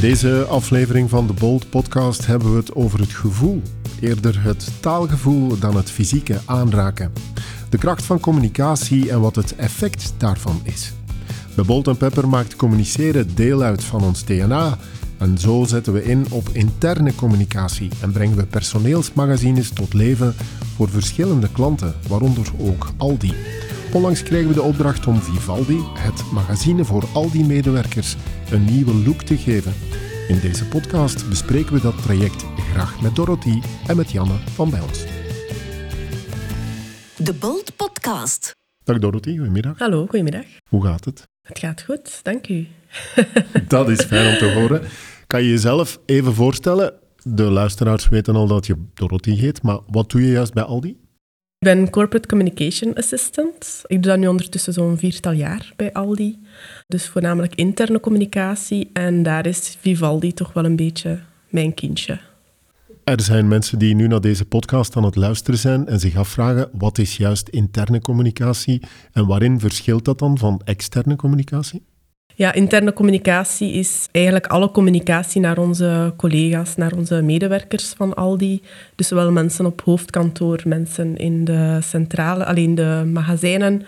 In deze aflevering van de Bold Podcast hebben we het over het gevoel. Eerder het taalgevoel dan het fysieke aanraken. De kracht van communicatie en wat het effect daarvan is. Bij Bold Pepper maakt communiceren deel uit van ons DNA. En zo zetten we in op interne communicatie en brengen we personeelsmagazines tot leven voor verschillende klanten, waaronder ook Aldi. Onlangs kregen we de opdracht om Vivaldi, het magazine voor Aldi-medewerkers, een nieuwe look te geven. In deze podcast bespreken we dat traject graag met Dorothy en met Janne van bij ons. De Bold Podcast. Dag Dorothy, goedemiddag. Hallo, goedemiddag. Hoe gaat het? Het gaat goed, dank u. Dat is fijn om te horen. Kan je jezelf even voorstellen? De luisteraars weten al dat je Dorothy heet, maar wat doe je juist bij Aldi? Ik ben Corporate Communication Assistant. Ik doe dat nu ondertussen zo'n viertal jaar bij Aldi. Dus voornamelijk interne communicatie. En daar is Vivaldi toch wel een beetje mijn kindje. Er zijn mensen die nu naar deze podcast aan het luisteren zijn en zich afvragen wat is juist interne communicatie en waarin verschilt dat dan van externe communicatie? Ja, interne communicatie is eigenlijk alle communicatie naar onze collega's, naar onze medewerkers van Aldi. Dus zowel mensen op hoofdkantoor, mensen in de centrale, alleen de magazijnen,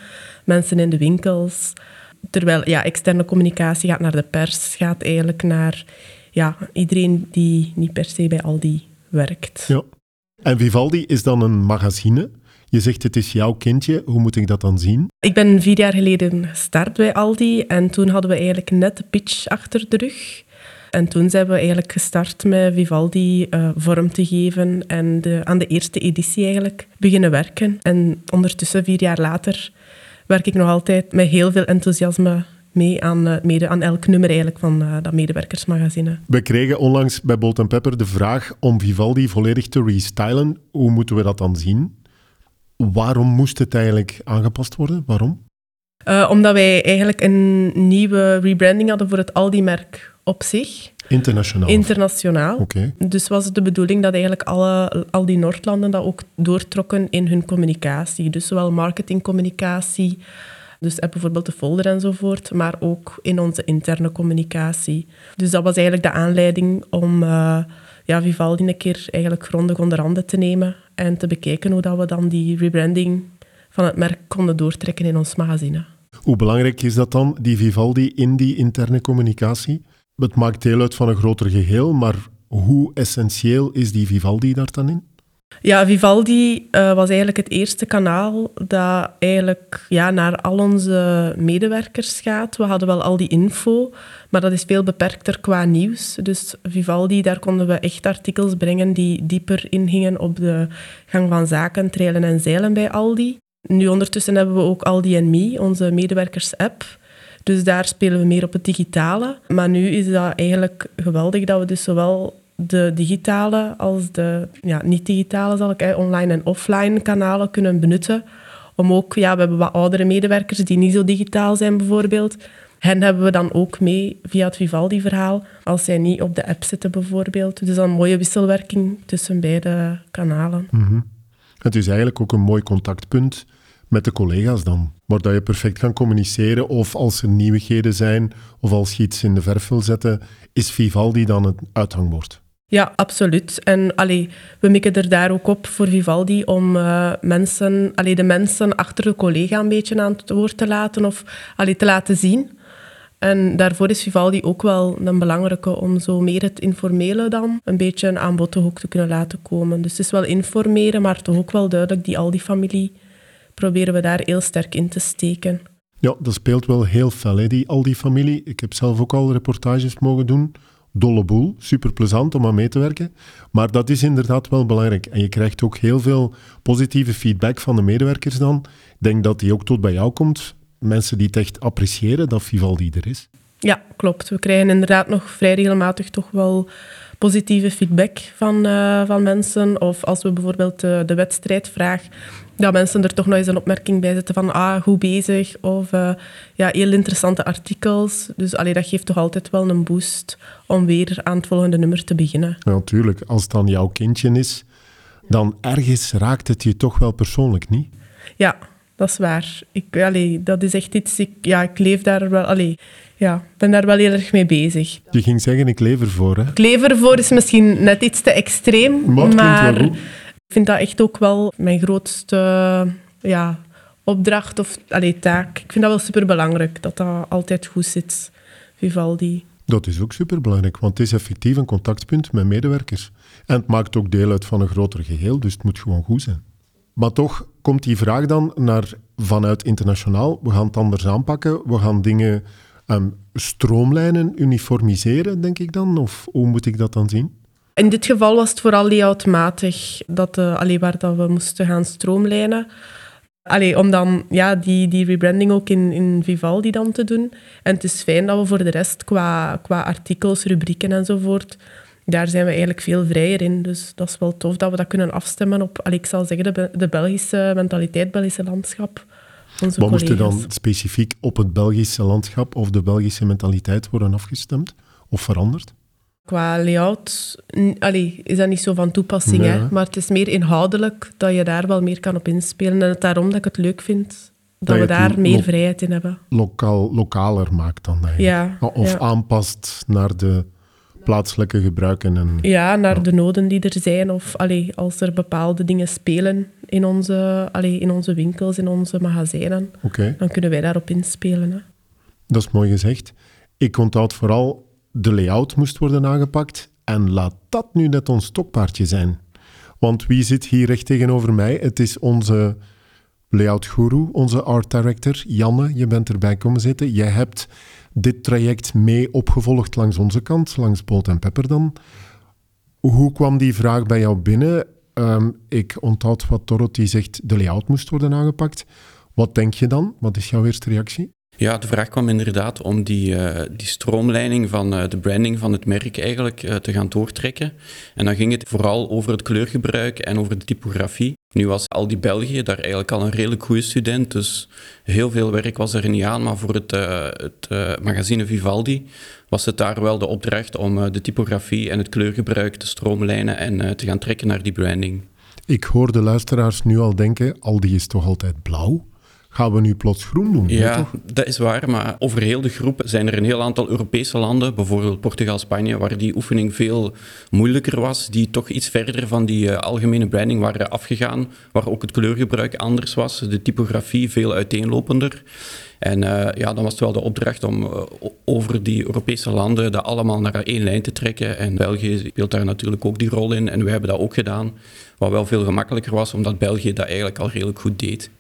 mensen in de winkels. Terwijl ja, externe communicatie gaat naar de pers, gaat eigenlijk naar ja, iedereen die niet per se bij Aldi werkt. Ja. En Vivaldi is dan een magazine. Je zegt het is jouw kindje. Hoe moet ik dat dan zien? Ik ben vier jaar geleden gestart bij Aldi en toen hadden we eigenlijk net de pitch achter de rug. En toen zijn we eigenlijk gestart met Vivaldi uh, vorm te geven en de, aan de eerste editie eigenlijk beginnen werken. En ondertussen, vier jaar later, werk ik nog altijd met heel veel enthousiasme mee aan, uh, mede, aan elk nummer eigenlijk van uh, dat medewerkersmagazine. We kregen onlangs bij Bolt Pepper de vraag om Vivaldi volledig te restylen. Hoe moeten we dat dan zien? Waarom moest het eigenlijk aangepast worden? Waarom? Uh, omdat wij eigenlijk een nieuwe rebranding hadden voor het Aldi-merk op zich. Internationaal? Internationaal. Okay. Dus was het de bedoeling dat eigenlijk alle Aldi Noordlanden dat ook doortrokken in hun communicatie. Dus zowel marketingcommunicatie, dus bijvoorbeeld de folder enzovoort, maar ook in onze interne communicatie. Dus dat was eigenlijk de aanleiding om uh, ja, Vivaldi een keer eigenlijk grondig onder handen te nemen en te bekijken hoe dat we dan die rebranding van het merk konden doortrekken in ons magazine. Hoe belangrijk is dat dan, die Vivaldi, in die interne communicatie? Het maakt deel uit van een groter geheel, maar hoe essentieel is die Vivaldi daar dan in? Ja, Vivaldi uh, was eigenlijk het eerste kanaal dat eigenlijk ja, naar al onze medewerkers gaat. We hadden wel al die info, maar dat is veel beperkter qua nieuws. Dus Vivaldi, daar konden we echt artikels brengen die dieper ingingen op de gang van zaken, trailen en zeilen bij Aldi. Nu ondertussen hebben we ook Aldi en Me, onze medewerkers-app. Dus daar spelen we meer op het digitale. Maar nu is dat eigenlijk geweldig dat we dus zowel de digitale als de ja, niet-digitale, zal ik, online en offline kanalen kunnen benutten. Om ook, ja, we hebben wat oudere medewerkers die niet zo digitaal zijn bijvoorbeeld. Hen hebben we dan ook mee via het Vivaldi-verhaal, als zij niet op de app zitten bijvoorbeeld. Dus een mooie wisselwerking tussen beide kanalen. -hmm. Het is eigenlijk ook een mooi contactpunt met de collega's dan. Waar dat je perfect kan communiceren of als er nieuwigheden zijn of als je iets in de verf wil zetten, is Vivaldi dan het uithangbord. Ja, absoluut. En allee, we mikken er daar ook op voor Vivaldi om uh, mensen, allee, de mensen achter de collega een beetje aan het woord te laten of allee, te laten zien. En daarvoor is Vivaldi ook wel een belangrijke om zo meer het informele dan een beetje een toch ook te kunnen laten komen. Dus het is wel informeren, maar toch ook wel duidelijk die Aldi-familie proberen we daar heel sterk in te steken. Ja, dat speelt wel heel fel, hè, die Aldi-familie. Ik heb zelf ook al reportages mogen doen dolle boel, super plezant om aan mee te werken. Maar dat is inderdaad wel belangrijk. En je krijgt ook heel veel positieve feedback van de medewerkers dan. Ik denk dat die ook tot bij jou komt. Mensen die het echt appreciëren dat Vivaldi er is. Ja, klopt. We krijgen inderdaad nog vrij regelmatig toch wel positieve feedback van, uh, van mensen. Of als we bijvoorbeeld uh, de wedstrijdvraag dat mensen er toch nog eens een opmerking bij zetten van ah, goed bezig of uh, ja, heel interessante artikels. Dus allee, dat geeft toch altijd wel een boost om weer aan het volgende nummer te beginnen. Ja, natuurlijk. Als het dan jouw kindje is, dan ergens raakt het je toch wel persoonlijk, niet? Ja, dat is waar. Ik, allee, dat is echt iets... Ik, ja, ik leef daar wel... Allee, ja, ben daar wel heel erg mee bezig. Je ging zeggen, ik leef ervoor, hè? Ik leef ervoor is misschien net iets te extreem, Maar ik vind dat echt ook wel mijn grootste ja, opdracht of allee, taak. Ik vind dat wel superbelangrijk, dat dat altijd goed zit, Vivaldi. Dat is ook superbelangrijk, want het is effectief een contactpunt met medewerkers. En het maakt ook deel uit van een groter geheel, dus het moet gewoon goed zijn. Maar toch komt die vraag dan naar vanuit internationaal. We gaan het anders aanpakken. We gaan dingen ehm, stroomlijnen, uniformiseren, denk ik dan? Of hoe moet ik dat dan zien? In dit geval was het vooral layoutmatig dat, allee, waar dat we moesten gaan stroomlijnen. Om dan ja, die, die rebranding ook in, in Vivaldi dan te doen. En het is fijn dat we voor de rest qua, qua artikels, rubrieken enzovoort, daar zijn we eigenlijk veel vrijer in. Dus dat is wel tof dat we dat kunnen afstemmen op, allee, ik zal zeggen, de, de Belgische mentaliteit, het Belgische landschap. Onze Wat moest er dan specifiek op het Belgische landschap of de Belgische mentaliteit worden afgestemd of veranderd? Qua layout allee, is dat niet zo van toepassing, Nee, hè? maar het is meer inhoudelijk dat je daar wel meer kan op inspelen. En het daarom dat ik het leuk vind dat, we daar meer vrijheid in hebben. Lokaal, lokaler maakt dan eigenlijk. Ja, Of ja. aanpast naar de plaatselijke gebruiken. En, Ja, naar de noden die er zijn. Of allee, als er bepaalde dingen spelen in onze, allee, in onze winkels, in onze magazijnen, dan kunnen wij daarop inspelen. Hè. Dat is mooi gezegd. Ik onthoud vooral, de layout moest worden aangepakt. En laat dat nu net ons stokpaardje zijn. Want wie zit hier recht tegenover mij? Het is onze layout-guru, onze art director, Janne. Je bent erbij komen zitten. Jij hebt dit traject mee opgevolgd langs onze kant, langs Bolt en Pepper dan. Hoe kwam die vraag bij jou binnen? Ehm, ik onthoud wat Dorothy zegt, de layout moest worden aangepakt. Wat denk je dan? Wat is jouw eerste reactie? Ja, de vraag kwam inderdaad om die, eh, die stroomleiding van eh, de branding van het merk eigenlijk eh, te gaan doortrekken. En dan ging het vooral over het kleurgebruik en over de typografie. Nu was Aldi België daar eigenlijk al een redelijk goede student, dus heel veel werk was er niet aan. Maar voor het, eh, het eh, magazine Vivaldi was het daar wel de opdracht om eh, de typografie en het kleurgebruik te stroomlijnen en te gaan trekken naar die branding. Ik hoor de luisteraars nu al denken, Aldi is toch altijd blauw? Gaan we nu plots groen doen? Ja, toch? dat is waar, maar over heel de groep zijn er een heel aantal Europese landen, bijvoorbeeld Portugal, Spanje, waar die oefening veel moeilijker was, die toch iets verder van die eh, algemene branding waren afgegaan, waar ook het kleurgebruik anders was, de typografie veel uiteenlopender. En eh, ja, dan was het wel de opdracht om eh, over die Europese landen dat allemaal naar één lijn te trekken. En België speelt daar natuurlijk ook die rol in. En wij hebben dat ook gedaan, wat wel veel gemakkelijker was, omdat België dat eigenlijk al redelijk goed deed.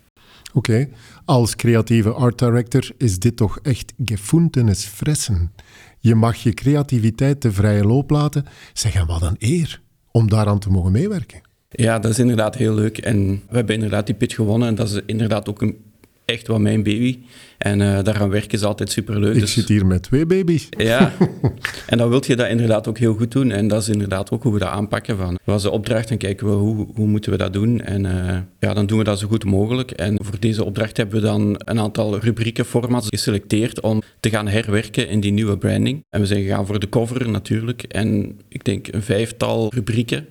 Oké. Als creatieve art director is dit toch echt gefundenes fressen. Je mag je creativiteit de vrije loop laten. Zeg, en wat een eer om daaraan te mogen meewerken. Ja, dat is inderdaad heel leuk. En we hebben inderdaad die pitch gewonnen. En dat is inderdaad ook een, echt wel mijn baby. En eh, daaraan werken is altijd superleuk. Ik Dus, zit hier met twee baby's. Ja, en dan wil je dat inderdaad ook heel goed doen. En dat is inderdaad ook hoe we dat aanpakken. Van, wat is de opdracht en kijken we hoe, hoe moeten we dat doen. En eh, ja, dan doen we dat zo goed mogelijk. En voor deze opdracht hebben we dan een aantal rubriekenformats geselecteerd om te gaan herwerken in die nieuwe branding. En we zijn gegaan voor de cover natuurlijk. En ik denk een vijftal rubrieken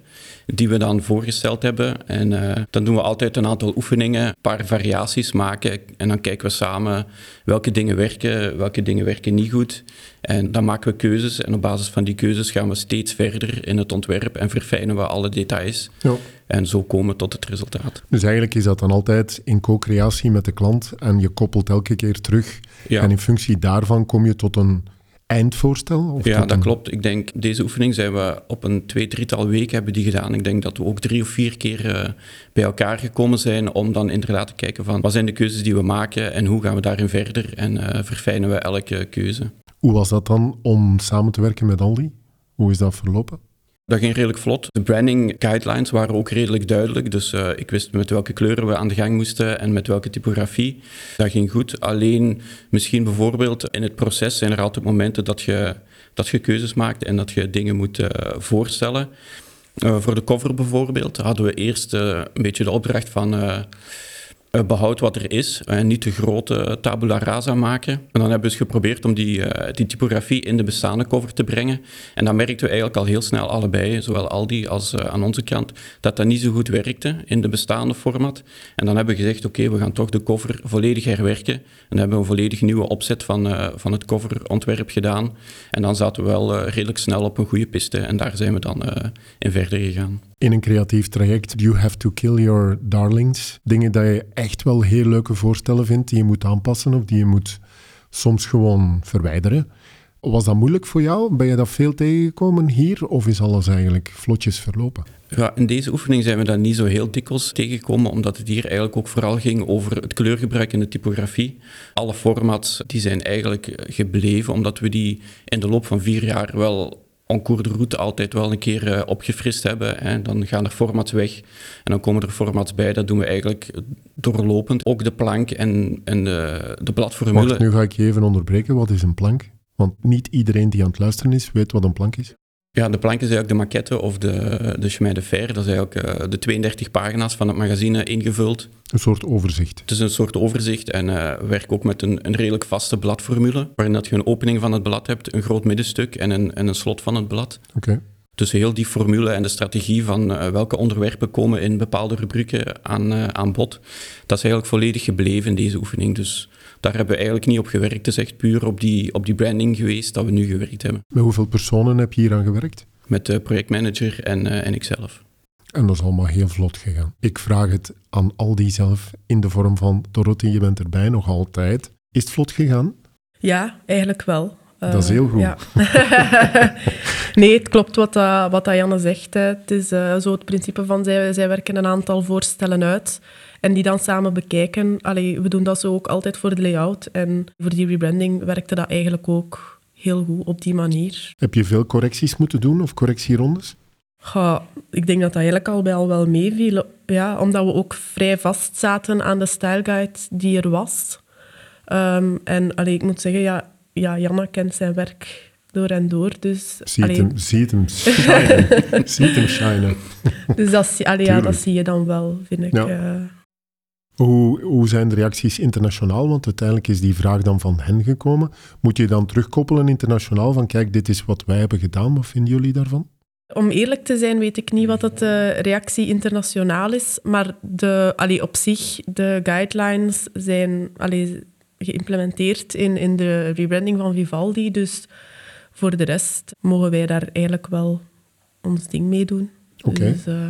die we dan voorgesteld hebben. En eh, dan doen we altijd een aantal oefeningen, een paar variaties maken. En dan kijken we samen welke dingen werken, welke dingen werken niet goed. En dan maken we keuzes. En op basis van die keuzes gaan we steeds verder in het ontwerp en verfijnen we alle details. Ja. En zo komen we tot het resultaat. Dus eigenlijk is dat dan altijd in co-creatie met de klant en je koppelt elke keer terug. Ja. En in functie daarvan kom je tot een eindvoorstel? Of Ja, dat een- klopt. Ik denk, deze oefening zijn we op een twee, drietal weken hebben die gedaan. Ik denk dat we ook drie of vier keer eh, bij elkaar gekomen zijn om dan inderdaad te kijken van wat zijn de keuzes die we maken en hoe gaan we daarin verder en eh, verfijnen we elke keuze. Hoe was dat dan om samen te werken met Aldi? Hoe is dat verlopen? Dat ging redelijk vlot. De branding guidelines waren ook redelijk duidelijk. Dus eh, ik wist met welke kleuren we aan de gang moesten en met welke typografie. Dat ging goed. Alleen misschien bijvoorbeeld in het proces zijn er altijd momenten dat je, dat je keuzes maakt en dat je dingen moet eh, voorstellen. Eh, voor de cover bijvoorbeeld hadden we eerst een beetje de opdracht van... eh, behoudt wat er is en niet te grote tabula rasa maken. En dan hebben we dus geprobeerd om die, die typografie in de bestaande cover te brengen. En dan merkten we eigenlijk al heel snel allebei, zowel Aldi als aan onze kant, dat dat niet zo goed werkte in de bestaande format. En dan hebben we gezegd, oké, we gaan toch de cover volledig herwerken. En dan hebben we een volledig nieuwe opzet van, van het coverontwerp gedaan. En dan zaten we wel redelijk snel op een goede piste. En daar zijn we dan in verder gegaan. In een creatief traject, you have to kill your darlings. Dingen dat je echt wel heel leuke voorstellen vindt, die je moet aanpassen of die je moet soms gewoon verwijderen. Was dat moeilijk voor jou? Ben je dat veel tegengekomen hier of is alles eigenlijk vlotjes verlopen? Ja, in deze oefening zijn we dat niet zo heel dikwijls tegengekomen, omdat het hier eigenlijk ook vooral ging over het kleurgebruik in de typografie. Alle formats die zijn eigenlijk gebleven, omdat we die in de loop van vier jaar wel en cours de route altijd wel een keer uh, opgefrist hebben. Hè. Dan gaan er formats weg en dan komen er formats bij. Dat doen we eigenlijk doorlopend. Ook de plank en, en de, de bladformule. Nu ga ik je even onderbreken. Wat is een plank? Want niet iedereen die aan het luisteren is, weet wat een plank is. Ja, de plank is eigenlijk de maquette of de, de chemin de fer. Dat is eigenlijk uh, de 32 pagina's van het magazine ingevuld. Een soort overzicht. Het is een soort overzicht en uh, we werken ook met een, een redelijk vaste bladformule, waarin dat je een opening van het blad hebt, een groot middenstuk en een, en een slot van het blad. Oké. Okay. Dus heel die formule en de strategie van uh, welke onderwerpen komen in bepaalde rubrieken aan, aan bod, dat is eigenlijk volledig gebleven in deze oefening. Dus daar hebben we eigenlijk niet op gewerkt. Het is echt puur op die, op die branding geweest dat we nu gewerkt hebben. Met hoeveel personen heb je hier aan gewerkt? Met de projectmanager en, uh, en ikzelf. En dat is allemaal heel vlot gegaan. Ik vraag het aan Aldi zelf in de vorm van Dorothy, je bent erbij nog altijd. Is het vlot gegaan? Ja, eigenlijk wel. Uh, dat is heel goed. Ja. nee, het klopt wat, dat, wat dat Janne zegt. Hè. Het is uh, zo het principe van zij, zij werken een aantal voorstellen uit en die dan samen bekijken. Allee, we doen dat zo ook altijd voor de layout. En voor die rebranding werkte dat eigenlijk ook heel goed op die manier. Heb je veel correcties moeten doen of correctierondes? Ja, ik denk dat dat eigenlijk al wel, wel meeviel. Ja, omdat we ook vrij vast zaten aan de styleguide die er was. Um, en allee, ik moet zeggen, ja, ja, Janne kent zijn werk door en door. Dus, ziet, hem, ziet hem shinen. ziet hem shinen. dus dat, allee, ja, dat zie je dan wel, vind ik. Ja. Uh, hoe, hoe zijn de reacties internationaal? Want uiteindelijk is die vraag dan van hen gekomen. Moet je dan terugkoppelen internationaal van kijk, dit is wat wij hebben gedaan. Wat vinden jullie daarvan? Om eerlijk te zijn weet ik niet wat de reactie internationaal is, maar de, allee, op zich, de guidelines zijn allee, geïmplementeerd in, in de rebranding van Vivaldi. Dus voor de rest mogen wij daar eigenlijk wel ons ding mee doen. Oké. Dus, uh,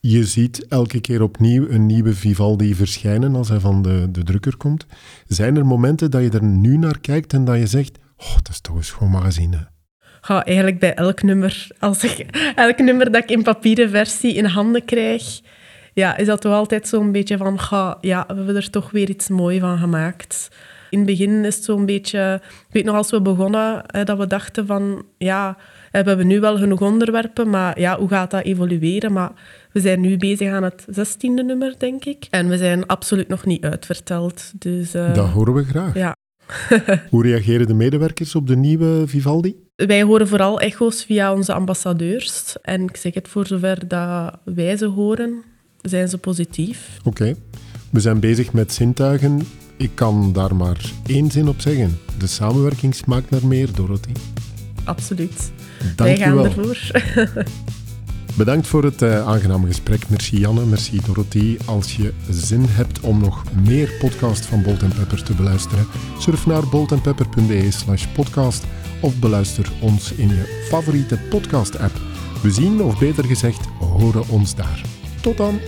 je ziet elke keer opnieuw een nieuwe Vivaldi verschijnen als hij van de, de drukker komt. Zijn er momenten dat je er nu naar kijkt en dat je zegt, oh, dat is toch eens gewoon magazine? Ja, eigenlijk bij elk nummer. Als elk nummer dat ik in papieren versie in handen krijg, ja, is dat toch altijd zo'n beetje van, ja, we hebben er toch weer iets moois van gemaakt. In het begin is het zo'n beetje... Ik weet nog, als we begonnen, hè, dat we dachten van... Ja, we hebben nu wel genoeg onderwerpen, maar ja, hoe gaat dat evolueren? Maar we zijn nu bezig aan het zestiende nummer, denk ik. En we zijn absoluut nog niet uitverteld. Dus, uh, dat horen we graag. Ja. Hoe reageren de medewerkers op de nieuwe Vivaldi? Wij horen vooral echo's via onze ambassadeurs. En ik zeg het voor zover dat wij ze horen, zijn ze positief. Oké. We zijn bezig met zintuigen. Ik kan daar maar één zin op zeggen. De samenwerking smaakt naar meer, Dorothy. Absoluut. Dank wij gaan ervoor. Bedankt voor het uh, aangename gesprek. Merci Janne, merci Dorothy. Als je zin hebt om nog meer podcast van Bolt Pepper te beluisteren, surf naar boltandpepper.be slash podcast of beluister ons in je favoriete podcast app. We zien, of beter gezegd, horen ons daar. Tot dan!